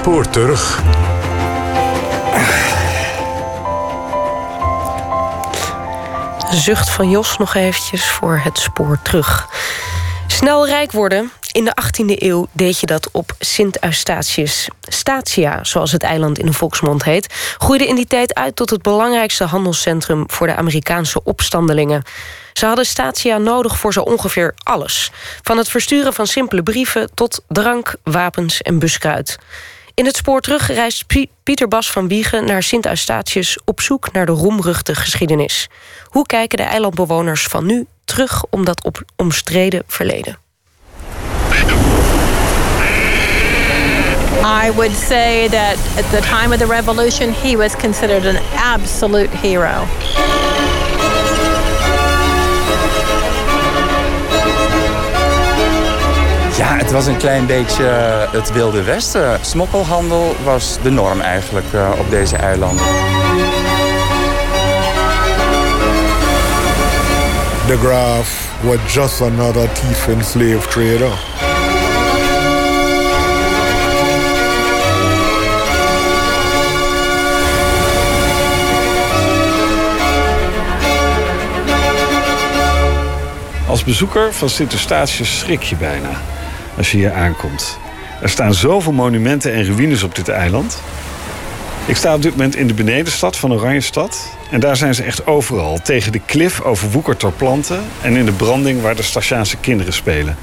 spoor terug. Zucht van Jos nog eventjes voor het spoor terug. Snel rijk worden. In de 18e eeuw deed je dat op Sint Eustatius. Statia, zoals het eiland in de volksmond heet, groeide in die tijd uit tot het belangrijkste handelscentrum voor de Amerikaanse opstandelingen. Ze hadden Statia nodig voor zo ongeveer alles. Van het versturen van simpele brieven tot drank, wapens en buskruid. In het spoor terug reist Pieter Bas van Wiegen naar Sint Eustatius op zoek naar de roemruchte geschiedenis. Hoe kijken de eilandbewoners van nu terug om dat omstreden verleden? I would say that at the time of the revolution, he was considered an absolute hero. Het was een klein beetje eh, het Wilde Westen. Smokkelhandel was de norm eigenlijk uh, op deze eilanden. De Graaf was just another thief and slave trader. Als bezoeker van Sint-Eustatius schrik je bijna als je hier aankomt. Er staan zoveel monumenten en ruïnes op dit eiland. Ik sta op dit moment in de benedenstad van Oranjestad. En daar zijn ze echt overal. Tegen de klif overwoekerd door planten... en in de branding waar de Stasiaanse kinderen spelen.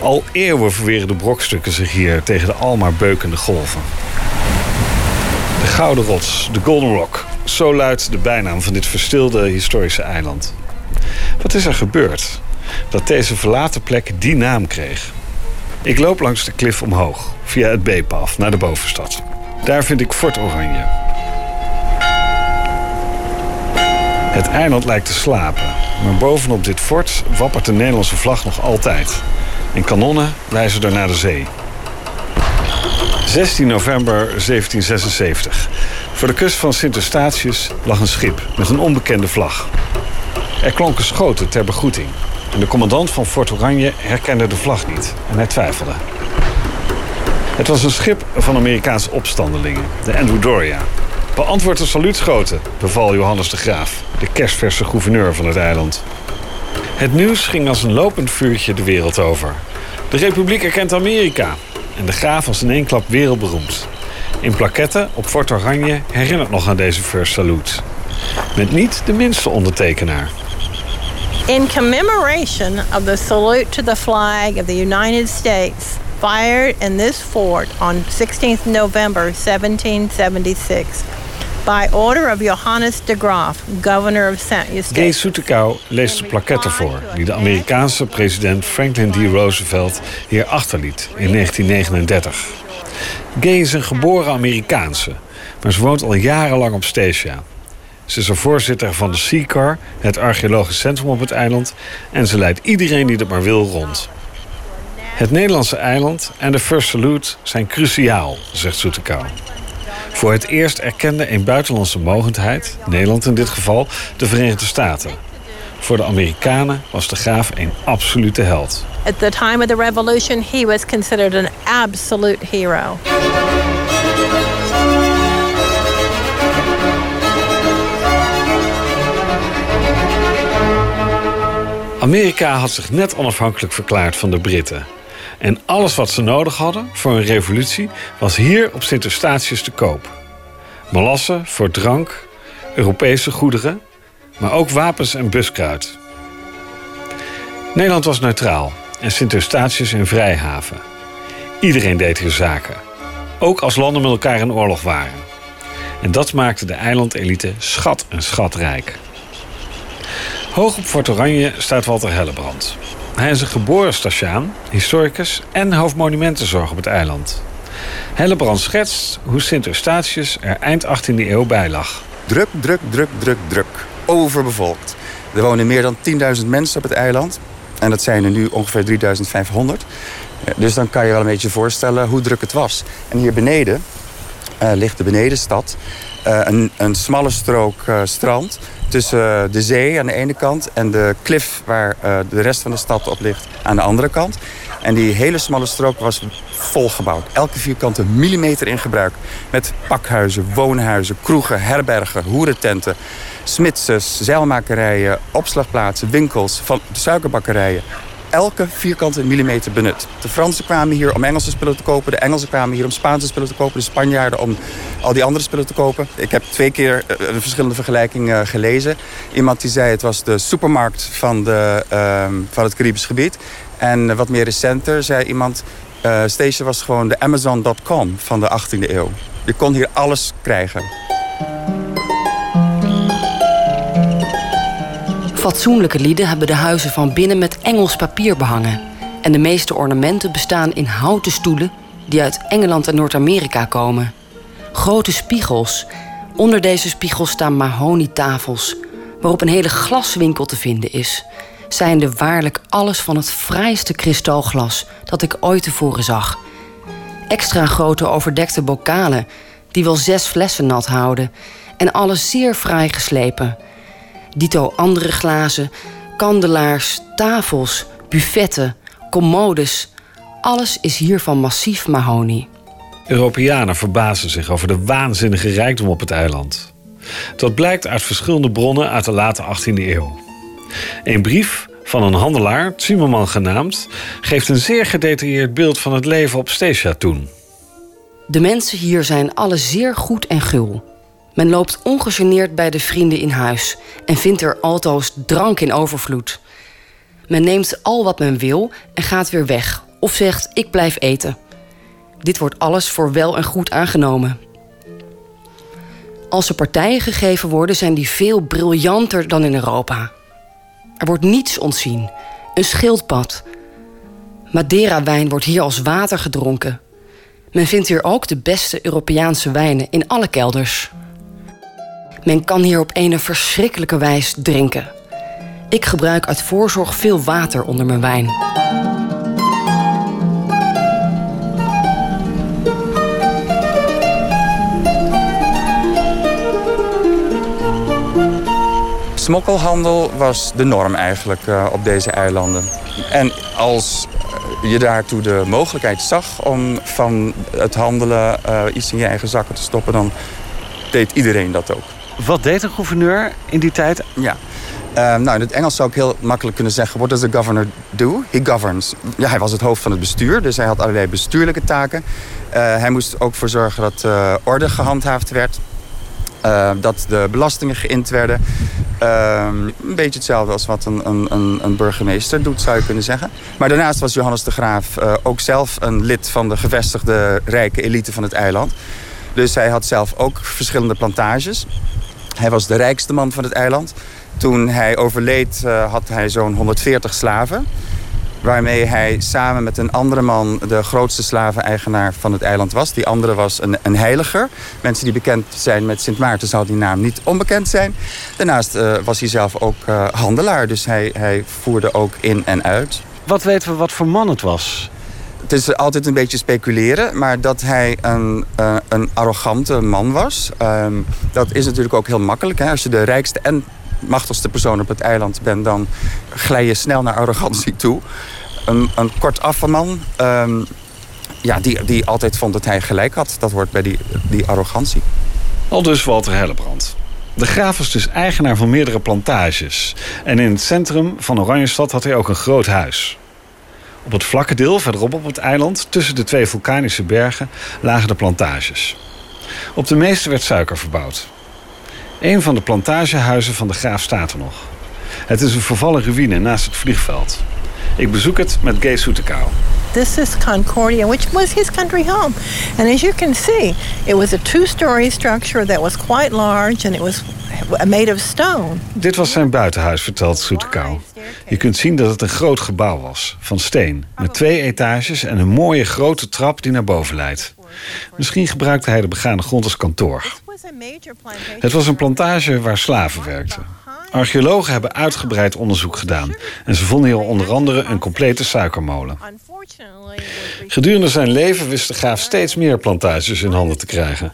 Al eeuwen verweren de brokstukken zich hier tegen de almaar beukende golven. De Gouden Rots, de Golden Rock. Zo luidt de bijnaam van dit verstilde historische eiland. Wat is er gebeurd dat deze verlaten plek die naam kreeg? Ik loop langs de klif omhoog, via het B-paf, naar de bovenstad. Daar vind ik Fort Oranje. Het eiland lijkt te slapen, maar bovenop dit fort wappert de Nederlandse vlag nog altijd. En kanonnen wijzen er naar de zee. 16 november 1776. Voor de kust van Sint Eustatius lag een schip met een onbekende vlag. Er klonken schoten ter begroeting. De commandant van Fort Oranje herkende de vlag niet en hij twijfelde. Het was een schip van Amerikaanse opstandelingen, de Andrew Doria. Beantwoord de saluutschoten, beval Johannes de Graaf, de kerstverse gouverneur van het eiland. Het nieuws ging als een lopend vuurtje de wereld over. De Republiek erkent Amerika en de graaf was in één klap wereldberoemd. In plaketten op Fort Oranje herinnert nog aan deze first salute. Met niet de minste ondertekenaar. In commemoration of the salute to the flag of the United States fired in this fort on 16th November 1776 by order of Johannes de Graaf, governor of St. Eustache. Gay Soetekau leest de plaketten voor die de Amerikaanse president Franklin D. Roosevelt hier achterliet in 1939. Gay is een geboren Amerikaanse, maar ze woont al jarenlang op Statia. Ze is de voorzitter van de SeaCar, het archeologisch centrum op het eiland... en ze leidt iedereen die dat maar wil rond. Het Nederlandse eiland en de First Salute zijn cruciaal, zegt Soetekau. Voor het eerst erkende een buitenlandse mogendheid, Nederland in dit geval, de Verenigde Staten. Voor de Amerikanen was de graaf een absolute held. At the time of the revolution, he was considered an absolute hero. Amerika had zich net onafhankelijk verklaard van de Britten. En alles wat ze nodig hadden voor een revolutie was hier op Sint Eustatius te koop. Molassen voor drank, Europese goederen, maar ook wapens en buskruid. Nederland was neutraal en Sint Eustatius een vrijhaven. Iedereen deed hier zaken, ook als landen met elkaar in oorlog waren. En dat maakte de eilandelite schat en schatrijk. Hoog op Fort Oranje staat Walter Hellebrand. Hij is een geboren Statiaan, historicus en hoofdmonumentenzorg op het eiland. Hellebrand schetst hoe Sint Eustatius er eind 18e eeuw bij lag. Druk, druk, druk, druk, druk. Overbevolkt. Er wonen meer dan 10.000 mensen op het eiland. En dat zijn er nu ongeveer 3.500. Dus dan kan je wel een beetje voorstellen hoe druk het was. En hier beneden uh, ligt de benedenstad. Een, een smalle strook strand tussen de zee aan de ene kant en de klif waar de rest van de stad op ligt aan de andere kant. En die hele smalle strook was volgebouwd. Elke vierkante millimeter in gebruik. Met pakhuizen, woonhuizen, kroegen, herbergen, hoerententen... smidses, zeilmakerijen, opslagplaatsen, winkels, van suikerbakkerijen elke vierkante millimeter benut. De Fransen kwamen hier om Engelse spullen te kopen. De Engelsen kwamen hier om Spaanse spullen te kopen. De Spanjaarden om al die andere spullen te kopen. Ik heb twee keer eh, een verschillende vergelijkingen gelezen. Iemand die zei het was de supermarkt van, de, uh, van het Caribisch gebied. En wat meer recenter zei iemand... Uh, Station was gewoon de Amazon.com van de 18e eeuw. Je kon hier alles krijgen. Fatsoenlijke lieden hebben de huizen van binnen met Engels papier behangen. En de meeste ornamenten bestaan in houten stoelen die uit Engeland en Noord-Amerika komen. Grote spiegels. Onder deze spiegels staan mahonietafels, waarop een hele glaswinkel te vinden is. Zijnde waarlijk alles van het fraaiste kristalglas dat ik ooit tevoren zag. Extra grote overdekte bokalen die wel zes flessen nat houden en alles zeer fraai geslepen. Dito andere glazen, kandelaars, tafels, buffetten, commodes. Alles is hier van massief mahonie. Europeanen verbazen zich over de waanzinnige rijkdom op het eiland. Dat blijkt uit verschillende bronnen uit de late 18e eeuw. Een brief van een handelaar, Zimmerman genaamd, geeft een zeer gedetailleerd beeld van het leven op Statia toen. De mensen hier zijn alle zeer goed en gul. Men loopt ongegeneerd bij de vrienden in huis en vindt er altoos drank in overvloed. Men neemt al wat men wil en gaat weer weg of zegt: Ik blijf eten. Dit wordt alles voor wel en goed aangenomen. Als er partijen gegeven worden, zijn die veel briljanter dan in Europa. Er wordt niets ontzien. Een schildpad. Madeira-wijn wordt hier als water gedronken. Men vindt hier ook de beste Europeaanse wijnen in alle kelders. Men kan hier op een verschrikkelijke wijze drinken. Ik gebruik uit voorzorg veel water onder mijn wijn. Smokkelhandel was de norm eigenlijk uh, op deze eilanden. En als je daartoe de mogelijkheid zag om van het handelen uh, iets in je eigen zakken te stoppen... dan deed iedereen dat ook. Wat deed een gouverneur in die tijd? Ja, uh, nou, in het Engels zou ik heel makkelijk kunnen zeggen... what does the governor do? He governs. Ja, hij was het hoofd van het bestuur, dus hij had allerlei bestuurlijke taken. Uh, hij moest ook voor zorgen dat uh, orde gehandhaafd werd. dat de belastingen geïnd werden. Ehm, een beetje hetzelfde als wat een, een, een, burgemeester doet, zou je kunnen zeggen. Maar daarnaast was Johannes de Graaf ook zelf een lid van de gevestigde rijke elite van het eiland. Dus hij had zelf ook verschillende plantages. Hij was de rijkste man van het eiland. Toen hij overleed uh, had hij zo'n 140 slaven. Waarmee hij samen met een andere man de grootste slaveneigenaar van het eiland was. Die andere was een, een heiliger. Mensen die bekend zijn met Sint Maarten zou die naam niet onbekend zijn. Daarnaast uh, was hij zelf ook uh, handelaar. Dus hij, hij voerde ook in en uit. Wat weten we wat voor man het was? Het is altijd een beetje speculeren, maar dat hij een, uh, een arrogante man was, uh, dat is natuurlijk ook heel makkelijk. Hè? Als je de rijkste en machtigste persoon op het eiland bent, dan glij je snel naar arrogantie toe. Een, een man, um, ja, die, die altijd vond dat hij gelijk had. Dat hoort bij die, die arrogantie. Al dus Walter Hellebrand. De graaf was dus eigenaar van meerdere plantages. En in het centrum van Oranjestad had hij ook een groot huis. Op het vlakke deel verderop op het eiland, tussen de twee vulkanische bergen, lagen de plantages. Op de meeste werd suiker verbouwd. Een van de plantagehuizen van de graaf staat er nog. Het is een vervallen ruïne naast het vliegveld. Ik bezoek het met Gay Soetekau. This is Concordia, which was his country home. And as you can see, it was a two-story structure that was quite large and it was made of stone. Dit was zijn buitenhuis, vertelt Soetekau. Je kunt zien dat het een groot gebouw was, van steen, met twee etages en een mooie grote trap die naar boven leidt. Misschien gebruikte hij de begane grond als kantoor. Het was een plantage waar slaven werkten. Archeologen hebben uitgebreid onderzoek gedaan. En ze vonden hier onder andere een complete suikermolen. Gedurende zijn leven wist de graaf steeds meer plantages in handen te krijgen.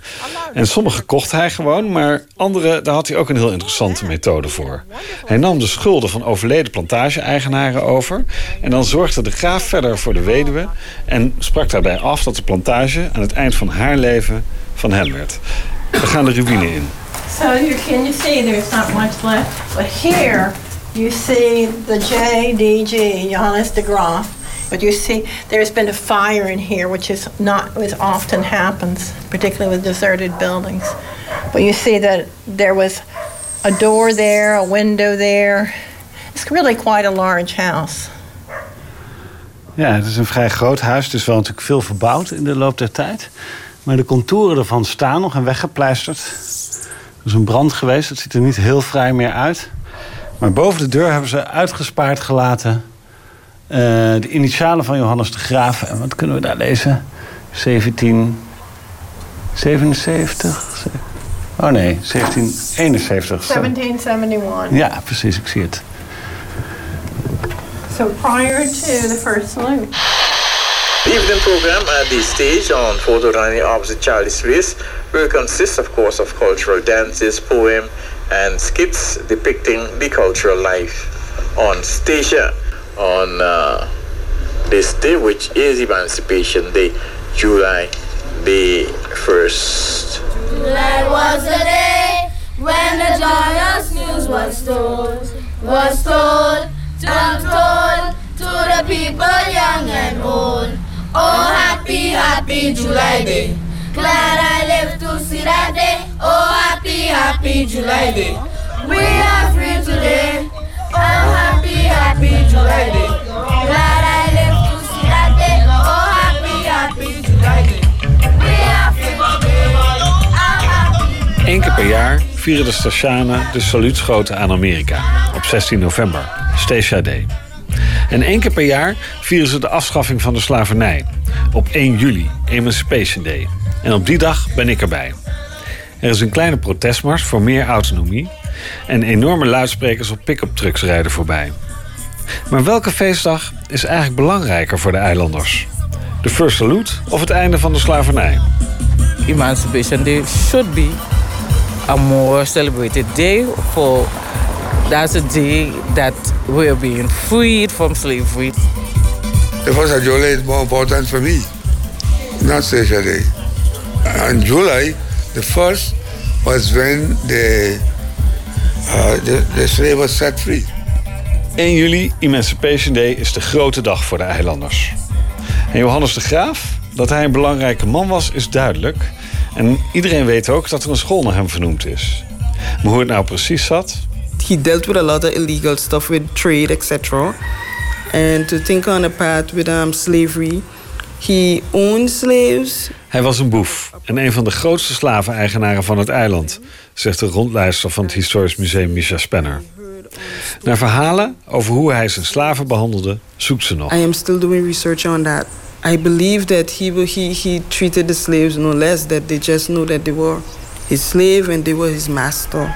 En sommige kocht hij gewoon, maar andere, daar had hij ook een heel interessante methode voor. Hij nam de schulden van overleden plantage-eigenaren over... en dan zorgde de graaf verder voor de weduwe... en sprak daarbij af dat de plantage aan het eind van haar leven van hem werd. We gaan de ruïne in. So you can you see there's not much left, but here you see the JDG Johannes de Graaf. But you see, there's been a fire in here, which is not as often happens, particularly with deserted buildings. But you see that there was a door there, a window there. It's really quite a large house. Ja, het is een vrij groot huis. Het is wel natuurlijk veel verbouwd in de loop der tijd. Maar de contouren ervan staan nog en weggepleisterd. Er is een brand geweest, het ziet er niet heel vrij meer uit. Maar boven de deur hebben ze uitgespaard gelaten... Uh, de initialen van Johannes de Graaf. En wat kunnen we daar lezen? 1777? Oh nee, 1771. 1771. Ja, precies, ik zie het. So prior to the first salute. The evening program at the stage on Photo Running opposite Charlie's Race will consist, of course, of cultural dances, poem, and skits depicting the cultural life on Statia on uh, this day, which is Emancipation Day, July the 1st. July was the day when the joyous news was told, was told, told, told to the people young and old. Oh, happy, happy July Day. I live to. Oh, happy, happy July Day. We are free today. Oh, happy, happy July Day. To. Oh, happy, happy July Day. We are free today. Happy. Eén keer per jaar vieren de Statianen de saluutschoten aan Amerika. Op 16 november, Statia Day. En één keer per jaar vieren ze de afschaffing van de slavernij. Op 1 juli, Emancipation Day. En op die dag ben ik erbij. Er is een kleine protestmars voor meer autonomie. En enorme luidsprekers op pick-up trucks rijden voorbij. Maar welke feestdag is eigenlijk belangrijker voor de eilanders? De First Salute of het einde van de slavernij? Emancipation Day should be a more celebrated day for that's a day that we're being freed from slavery. The first of July is more important for me, not Station Day. And July, the first was when the, uh, the, the slave was set free. 1 juli, Emancipation Day, is de grote dag voor de eilanders. En Johannes de Graaf, dat hij een belangrijke man was, is duidelijk. En iedereen weet ook dat er een school naar hem vernoemd is. Maar hoe het nou precies zat, He dealt with a lot of illegal stuff with trade, etc. And to think on a path with um, slavery, he owned slaves. Hij was een boef en een van de grootste slaveneigenaren van het eiland, zegt de rondleider van het Historisch Museum Misha Spenner. Naar verhalen over hoe hij zijn slaven behandelde, zoekt ze nog. I am still doing research on that. I believe that he, he, he treated the slaves no less, that they just know that they were his slave and they were his master.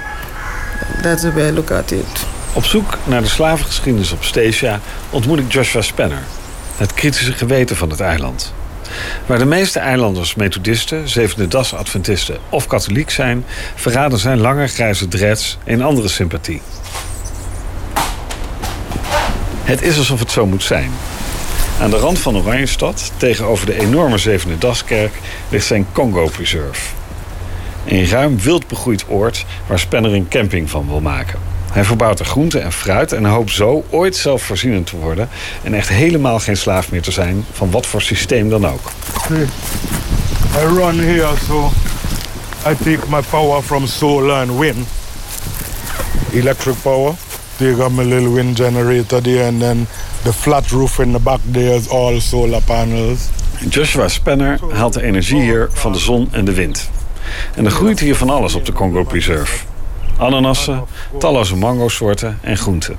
That's the way I look at it. Op zoek naar de slavengeschiedenis op Statia ontmoet ik Joshua Spenner, het kritische geweten van het eiland. Waar de meeste eilanders methodisten, zevende das adventisten of katholiek zijn, verraden zijn lange grijze dreads een andere sympathie. Het is alsof het zo moet zijn. Aan de rand van Oranjestad, tegenover de enorme Zevende Daskerk, ligt zijn Congo Preserve. Een ruim wild begroeid oord waar Spenner een camping van wil maken. Hij verbouwt er groenten en fruit en hoopt zo ooit zelfvoorzienend te worden en echt helemaal geen slaaf meer te zijn van wat voor systeem dan ook. I run here, so I take my power from solar and wind. Electric power. Take up my little wind generator there, and then the flat roof in the back there is all solar panels. Joshua Spenner haalt de energie hier van de zon en de wind. En er groeit hier van alles op de Congo Preserve. Ananassen, talloze mangosoorten en groenten.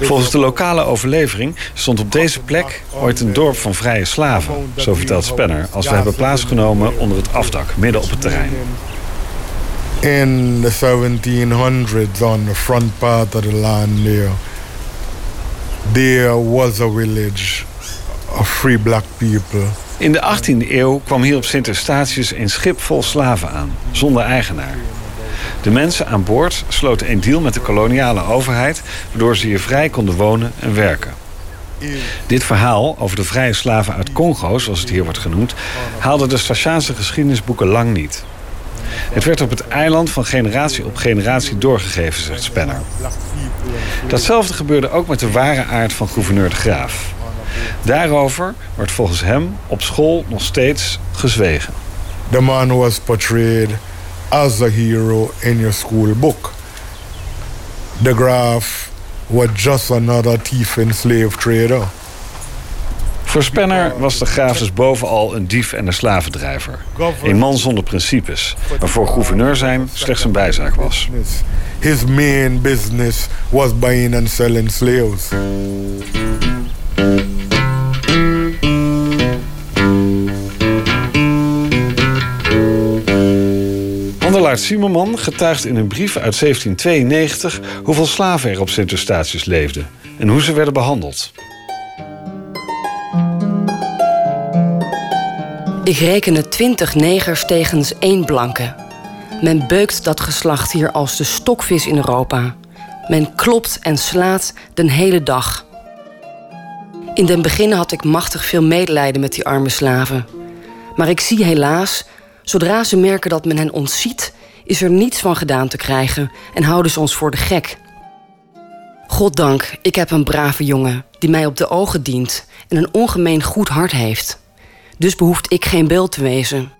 Volgens de lokale overlevering stond op deze plek ooit een dorp van vrije slaven. Zo vertelt Spenner, als we hebben plaatsgenomen onder het afdak, midden op het terrein. In the 1700s, on the front part of the land there, there was a village of free black people. In de 18e eeuw kwam hier op Sint Eustatius een schip vol slaven aan, zonder eigenaar. De mensen aan boord sloten een deal met de koloniale overheid... waardoor ze hier vrij konden wonen en werken. Dit verhaal over de vrije slaven uit Congo, zoals het hier wordt genoemd... haalde de Stasiaanse geschiedenisboeken lang niet. Het werd op het eiland van generatie op generatie doorgegeven, zegt Spenner. Datzelfde gebeurde ook met de ware aard van gouverneur de Graaf. Daarover wordt volgens hem op school nog steeds gezwegen. The man was portrayed as a hero in your school book. The Graaf was just another thief and slave trader. Voor Spenner was de graaf dus bovenal een dief en een slavendrijver. Een man zonder principes, waarvoor gouverneur zijn slechts een bijzaak was. His main business was buying and selling slaves. Simerman getuigt in een brief uit 1792 hoeveel slaven er op Sint Eustatius leefden en hoe ze werden behandeld. Ik rekende twintig negers tegens één blanke. Men beukt dat geslacht hier als de stokvis in Europa. Men klopt en slaat den hele dag. In den begin had ik machtig veel medelijden met die arme slaven. Maar ik zie helaas, zodra ze merken dat men hen ontziet, is er niets van gedaan te krijgen en houden ze ons voor de gek. Goddank, ik heb een brave jongen die mij op de ogen dient en een ongemeen goed hart heeft. Dus behoeft ik geen beeld te wezen.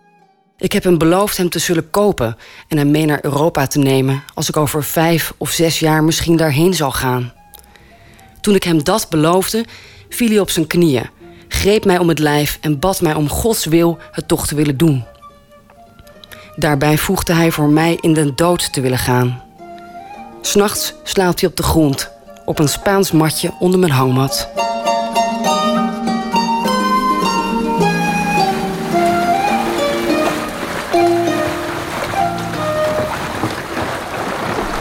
Ik heb hem beloofd hem te zullen kopen en hem mee naar Europa te nemen als ik over vijf of zes jaar misschien daarheen zal gaan. Toen ik hem dat beloofde, viel hij op zijn knieën, greep mij om het lijf en bad mij om Gods wil het toch te willen doen. Daarbij voegde hij voor mij in de dood te willen gaan. S'nachts slaapt hij op de grond, op een Spaans matje onder mijn hangmat.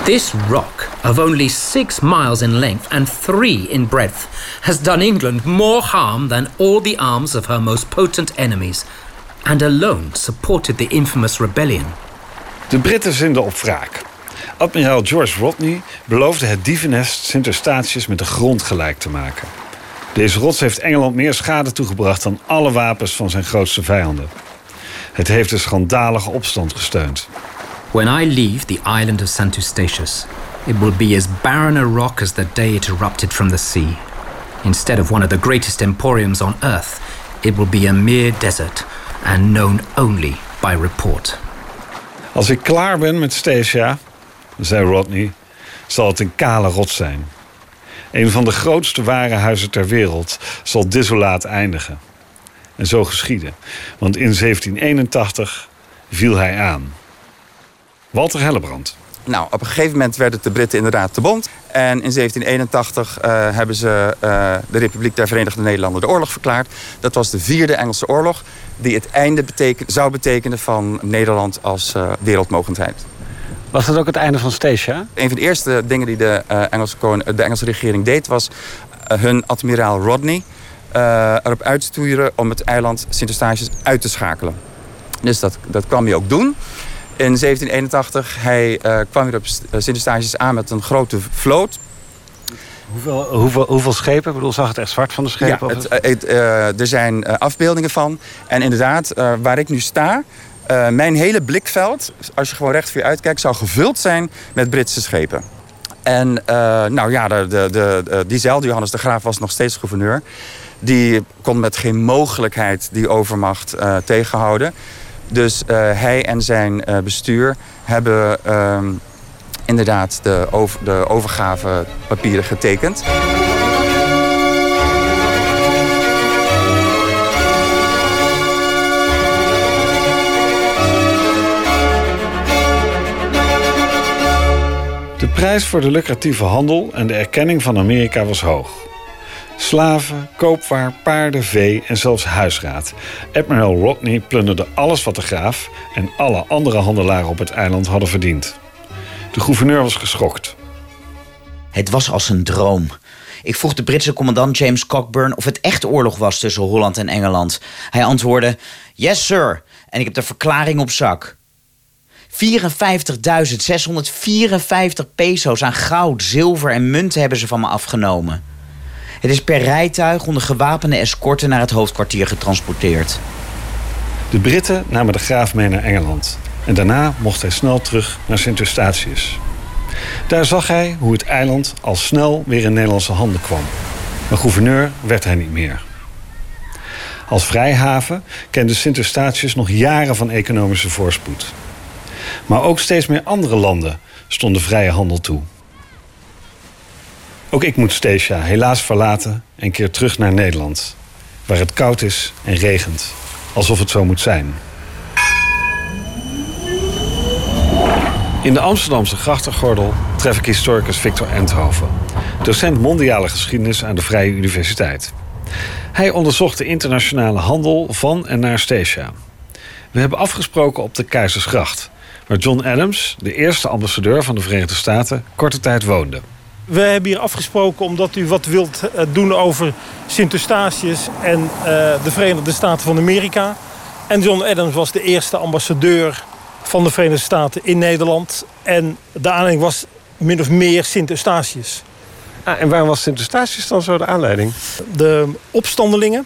This rock, of only six miles in length and three in breadth, has done England more harm than all the arms of her most potent enemies, and alone supported the infamous rebellion. De Britten zinden op wraak. Admiraal George Rodney beloofde het dievennest Sint Eustatius met de grond gelijk te maken. Deze rots heeft Engeland meer schade toegebracht dan alle wapens van zijn grootste vijanden. Het heeft de schandalige opstand gesteund. When I leave the island of St. Eustatius, it will be as barren a rock as the day it erupted from the sea. Instead of one of the greatest emporiums on earth, it will be a mere desert and known only by report. Als ik klaar ben met Stacia, zei Rodney, zal het een kale rots zijn. Een van de grootste warenhuizen ter wereld zal desolaat eindigen. En zo geschiedde, want in 1781 viel hij aan. Walter Hellebrand. Nou, op een gegeven moment werden de Britten inderdaad te bond. En in 1781 uh, hebben ze uh, de Republiek der Verenigde Nederlanden de oorlog verklaard. Dat was de vierde Engelse oorlog die het einde beteken, zou betekenen van Nederland als uh, wereldmogendheid. Was dat ook het einde van Statia? Een van de eerste dingen die de, Engelse, de Engelse regering deed was hun admiraal Rodney erop uitsturen om het eiland Sint Eustatius uit te schakelen. Dus dat, dat kwam hij ook doen. In 1781 hij, uh, kwam weer op Sint-Eustatius aan met een grote vloot. Hoeveel, hoeveel, hoeveel schepen? Ik bedoel, zag het echt zwart van de schepen? Ja, het, het, uh, er zijn uh, afbeeldingen van. En inderdaad, waar ik nu sta... mijn hele blikveld, als je gewoon recht voor je uitkijkt... zou gevuld zijn met Britse schepen. En nou ja, de, de, de, diezelfde Johannes de Graaf was nog steeds gouverneur. Die kon met geen mogelijkheid die overmacht tegenhouden... Dus hij en zijn bestuur hebben uh, inderdaad de, over, de overgavepapieren getekend. De prijs voor de lucratieve handel en de erkenning van Amerika was hoog. Slaven, koopwaar, paarden, vee en zelfs huisraad. Admiral Rodney plunderde alles wat de graaf en alle andere handelaren op het eiland hadden verdiend. De gouverneur was geschokt. Het was als een droom. Ik vroeg de Britse commandant James Cockburn of het echt oorlog was tussen Holland en Engeland. Hij antwoordde: Yes, sir. En ik heb de verklaring op zak. 54.654 peso's aan goud, zilver en munten hebben ze van me afgenomen. Het is per rijtuig onder gewapende escorten naar het hoofdkwartier getransporteerd. De Britten namen de graaf mee naar Engeland. En daarna mocht hij snel terug naar Sint Eustatius. Daar zag hij hoe het eiland al snel weer in Nederlandse handen kwam. Maar gouverneur werd hij niet meer. Als vrijhaven kende Sint Eustatius nog jaren van economische voorspoed. Maar ook steeds meer andere landen stonden vrije handel toe. Ook ik moet Statia helaas verlaten en keer terug naar Nederland, waar het koud is en regent, alsof het zo moet zijn. In de Amsterdamse grachtengordel tref ik historicus Victor Enthoven, docent mondiale geschiedenis aan de Vrije Universiteit. Hij onderzocht de internationale handel van en naar Statia. We hebben afgesproken op de Keizersgracht, waar John Adams, de eerste ambassadeur van de Verenigde Staten, korte tijd woonde. We hebben hier afgesproken omdat u wat wilt eh, doen over Sint Eustatius en uh, de Verenigde Staten van Amerika. En John Adams was de eerste ambassadeur van de Verenigde Staten in Nederland. En de aanleiding was min of meer Sint Eustatius. Ah, en waarom was Sint Eustatius dan zo de aanleiding? De opstandelingen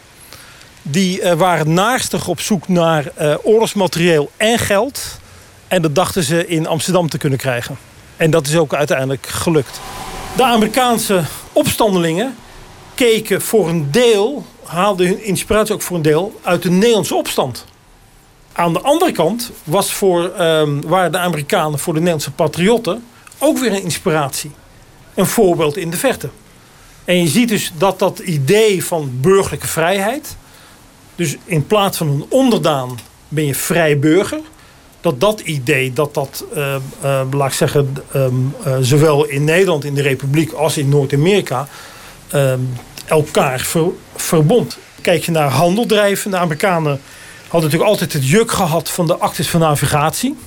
die uh, waren naarstig op zoek naar uh, oorlogsmaterieel en geld. En dat dachten ze in Amsterdam te kunnen krijgen. En dat is ook uiteindelijk gelukt. De Amerikaanse opstandelingen keken voor een deel, haalden hun inspiratie ook voor een deel uit de Nederlandse opstand. Aan de andere kant was voor, um, waren de Amerikanen voor de Nederlandse patriotten ook weer een inspiratie. Een voorbeeld in de verte. En je ziet dus dat dat idee van burgerlijke vrijheid, dus in plaats van een onderdaan ben je vrij burger, dat dat idee, dat dat, uh, uh, laat ik zeggen, uh, zowel in Nederland, in de Republiek als in Noord-Amerika, elkaar ver, verbond. Kijk je naar handeldrijven, de Amerikanen hadden natuurlijk altijd het juk gehad van de actes van navigatie.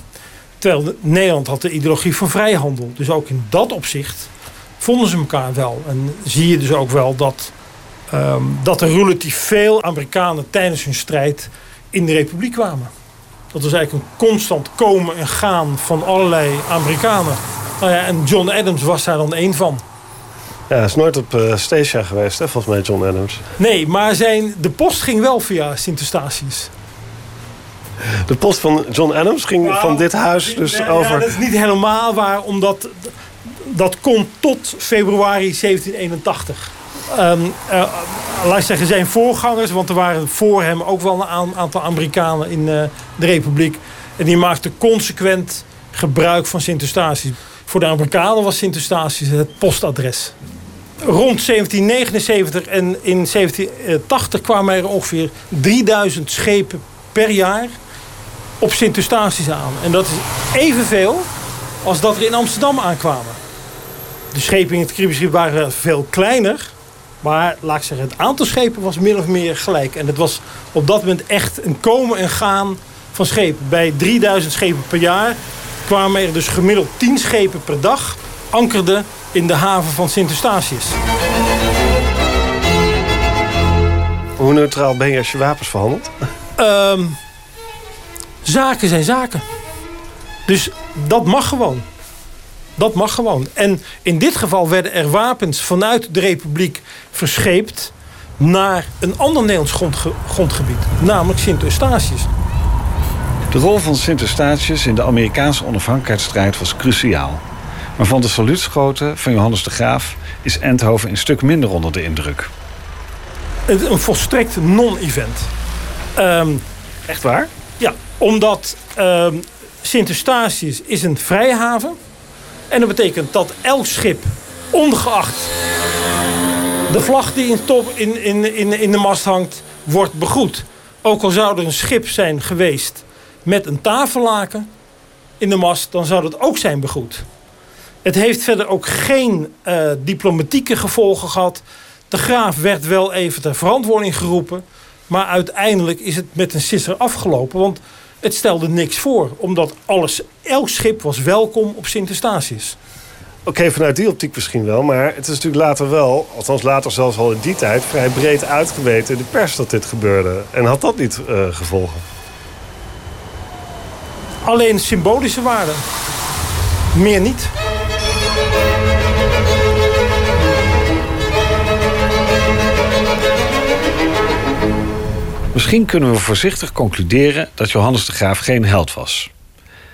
Terwijl Nederland had de ideologie van vrijhandel. Dus ook in dat opzicht vonden ze elkaar wel. En zie je dus ook wel dat, um, dat er relatief veel Amerikanen tijdens hun strijd in de republiek kwamen. Dat was eigenlijk een constant komen en gaan van allerlei Amerikanen. Nou ja, en John Adams was daar dan één van. Ja, hij is nooit op uh, Stacia geweest, hè, volgens mij, John Adams. Nee, maar zijn, de post ging wel via Sint Eustatius. De post van John Adams ging nou, van dit huis dus over... Ja, dat is niet helemaal waar, omdat dat kon tot februari 1781. Um, uh, laat zeggen, zijn voorgangers, want er waren voor hem ook wel een aantal Amerikanen in uh, de Republiek. En die maakten consequent gebruik van Sint Eustatius. Voor de Amerikanen was Sint Eustatius het postadres. Rond 1779 en in 1780 kwamen er ongeveer 3000 schepen per jaar op Sint Eustatius aan. En dat is evenveel als dat er in Amsterdam aankwamen. De schepen in het gebied waren veel kleiner. Maar laat ik zeggen, het aantal schepen was min of meer gelijk. En het was op dat moment echt een komen en gaan van schepen. Bij 3000 schepen per jaar kwamen er dus gemiddeld 10 schepen per dag... ankerden in de haven van Sint Eustatius. Hoe neutraal ben je als je wapens verhandelt? Um, zaken zijn zaken. Dus dat mag gewoon. Dat mag gewoon. En in dit geval werden er wapens vanuit de Republiek verscheept naar een ander Nederlands grondge grondgebied, namelijk Sint Eustatius. De rol van Sint Eustatius in de Amerikaanse onafhankelijkheidsstrijd was cruciaal. Maar van de saluutschoten van Johannes de Graaf is Endhoven een stuk minder onder de indruk. Een volstrekt non-event. Um, Echt waar? Ja, omdat um, Sint Eustatius is een vrijhaven. En dat betekent dat elk schip, ongeacht de vlag die in, top, in, in, in, in de mast hangt, wordt begroet. Ook al zou er een schip zijn geweest met een tafellaken in de mast, dan zou dat ook zijn begroet. Het heeft verder ook geen uh, diplomatieke gevolgen gehad. De graaf werd wel even ter verantwoording geroepen. Maar uiteindelijk is het met een sisser afgelopen. Want het stelde niks voor. Omdat alles, elk schip was welkom op Sint Eustatius. Oké, vanuit die optiek misschien wel. Maar het is natuurlijk later wel, althans later zelfs al in die tijd... vrij breed uitgeweten in de pers dat dit gebeurde. En had dat niet uh, gevolgen? Alleen symbolische waarde. Meer niet. Misschien kunnen we voorzichtig concluderen dat Johannes de Graaf geen held was.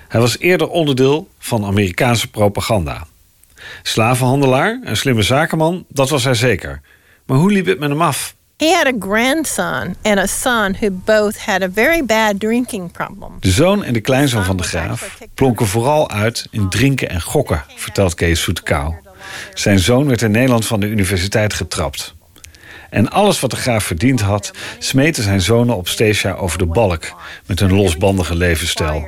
Hij was eerder onderdeel van Amerikaanse propaganda. Slavenhandelaar en slimme zakenman, dat was hij zeker. Maar hoe liep het met hem af? He had a grandson and a son who both had a very bad drinking problem. De zoon en de kleinzoon van de graaf plonken vooral uit in drinken en gokken, vertelt Kees Soetekau. Zijn zoon werd in Nederland van de universiteit getrapt. En alles wat de graaf verdiend had, smeten zijn zonen op Stasia over de balk met hun losbandige levensstijl.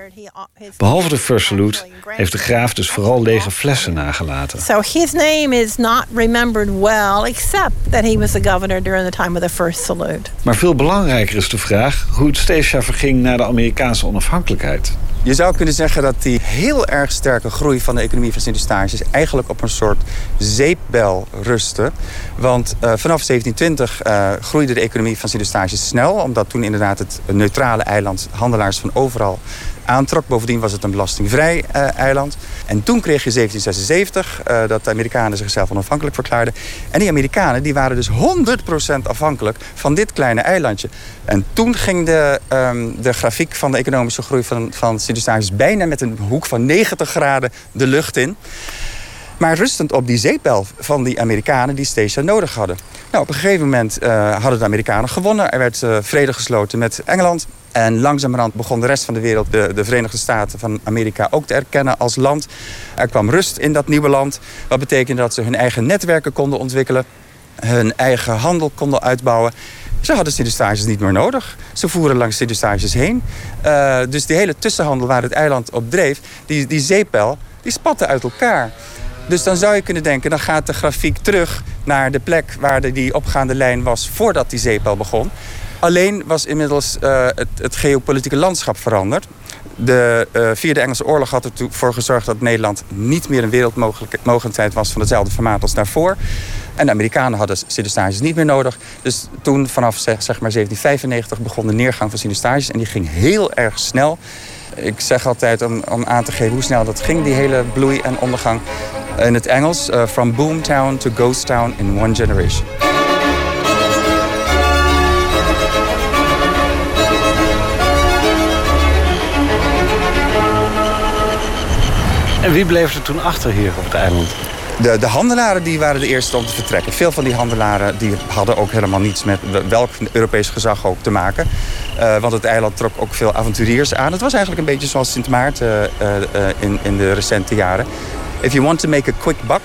Behalve de First Salute heeft de graaf dus vooral lege flessen nagelaten. So his name is not remembered well, except that he was the governor during the time of the First Salute. Maar veel belangrijker is de vraag hoe het Stasia verging na de Amerikaanse onafhankelijkheid. Je zou kunnen zeggen dat die heel erg sterke groei van de economie van Sint-Eustatius eigenlijk op een soort zeepbel rustte. Want uh, vanaf 1720 uh, eh, groeide de economie van Sint-Eustatius snel, omdat toen inderdaad het neutrale eiland handelaars van overal aantrok. Bovendien was het een belastingvrij uh, eiland. En toen kreeg je 1776 uh, dat de Amerikanen zichzelf onafhankelijk verklaarden. En die Amerikanen die waren dus 100% afhankelijk van dit kleine eilandje. En toen ging de, um, de grafiek van de economische groei van, van Sint-Eustatius bijna met een hoek van 90 graden de lucht in. Maar rustend op die zeepbel van die Amerikanen die Stasia nodig hadden. Nou, op een gegeven moment uh, hadden de Amerikanen gewonnen. Er werd vrede gesloten met Engeland. En langzamerhand begon de rest van de wereld, de, de, Verenigde Staten van Amerika, ook te erkennen als land. Er kwam rust in dat nieuwe land. Wat betekende dat ze hun eigen netwerken konden ontwikkelen, hun eigen handel konden uitbouwen. Ze hadden Sint-Eustatius niet meer nodig. Ze voeren langs Sint-Eustatius heen. Uh, dus die hele tussenhandel waar het eiland op dreef, die, die zeepel, die spatte uit elkaar. Dus dan zou je kunnen denken, dan gaat de grafiek terug naar de plek waar de, die opgaande lijn was voordat die zeepel begon. Alleen was inmiddels uh, het, het, geopolitieke landschap veranderd. De uh, Vierde Engelse Oorlog had ervoor gezorgd dat Nederland niet meer een wereldmogendheid was van hetzelfde formaat als daarvoor. En de Amerikanen hadden Sint-Eustatius niet meer nodig. Dus toen vanaf zeg, maar 1795 begon de neergang van Sint-Eustatius. En die ging heel erg snel. Ik zeg altijd om, om aan te geven hoe snel dat ging, die hele bloei en ondergang. In het Engels, uh, from boomtown to ghost town in one generation. En wie bleef er toen achter hier op het eiland? De, de, handelaren die waren de eerste om te vertrekken. Veel van die handelaren die hadden ook helemaal niets met welk Europees gezag ook te maken. Uh, want het eiland trok ook veel avonturiers aan. Het was eigenlijk een beetje zoals Sint Maarten uh, uh, in, in de recente jaren. If you want to make a quick buck,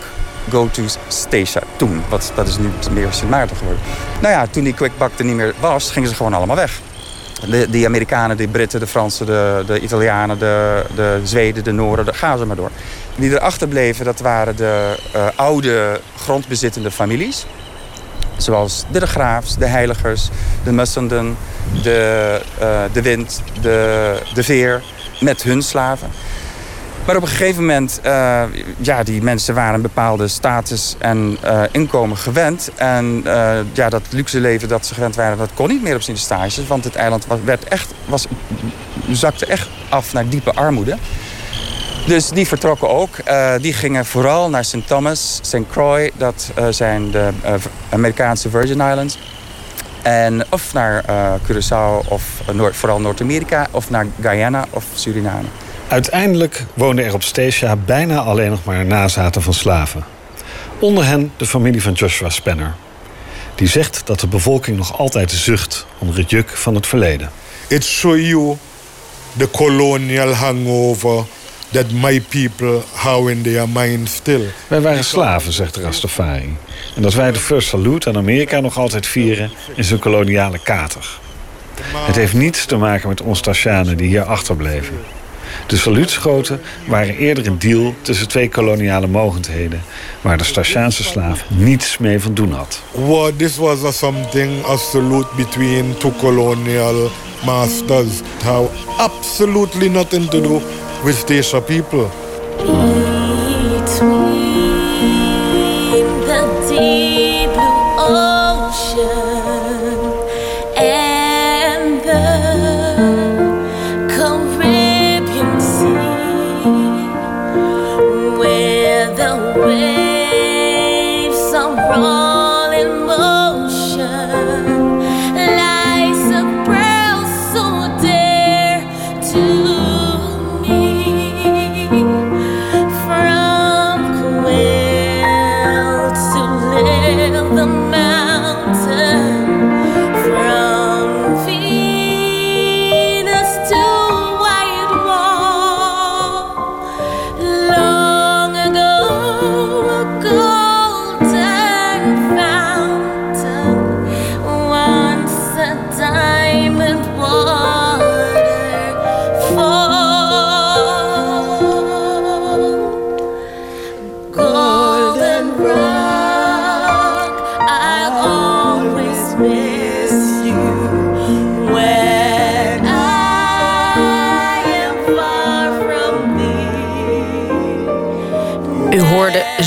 go to Stasia. Toen, wat, dat is nu meer Sint Maarten geworden. Nou ja, toen die quick buck er niet meer was, gingen ze gewoon allemaal weg. De, die Amerikanen, de Britten, de Fransen, de, de Italianen, de, de Zweden, de Noorden, de, gaan ze maar door. Die erachter bleven, dat waren de uh, oude grondbezittende families. Zoals de de Graafs, de Heiligers, de Mussenden, de, uh, de Wind, de, de Veer, met hun slaven. Maar op een gegeven moment, uh, ja, die mensen waren een bepaalde status en uh, inkomen gewend. En uh, ja, dat luxe leven dat ze gewend waren, dat kon niet meer op zijn stages. Want het eiland was, werd echt, was, zakte echt af naar diepe armoede. Dus die vertrokken ook. die gingen vooral naar St. Thomas, St. Croix. Dat zijn de Amerikaanse Virgin Islands. En of naar Curaçao of Noord, vooral Noord-Amerika. Of naar Guyana of Suriname. Uiteindelijk woonden er op Stasia bijna alleen nog maar nazaten van slaven. Onder hen de familie van Joshua Spanner. Die zegt dat de bevolking nog altijd zucht onder het juk van het verleden. It show you the colonial hangover that my people have in their mind still. Wij waren slaven, zegt Rastafari. En dat wij de First Salute aan Amerika nog altijd vieren in zijn koloniale kater. Het heeft niets te maken met ons Tashanen die hier achterbleven. De saluutschoten waren eerder een deal tussen twee koloniale mogendheden, waar de Statiaanse slaaf niets mee van doen had. Well, this was a something, a salute between two colonial masters. Had absolutely nothing to do with Statia people.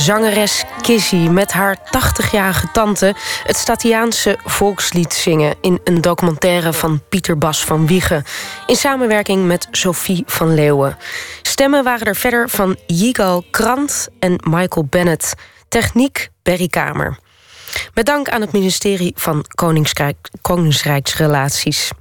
Zangeres Kizzy met haar 80-jarige tante het Statiaanse volkslied zingen in een documentaire van Pieter Bas van Wiegen in samenwerking met Sophie van Leeuwen. Stemmen waren er verder van Yigal Krant en Michael Bennett. Techniek Berry Kamer. Met aan het ministerie van Koninkrijk, Koningsrijksrelaties.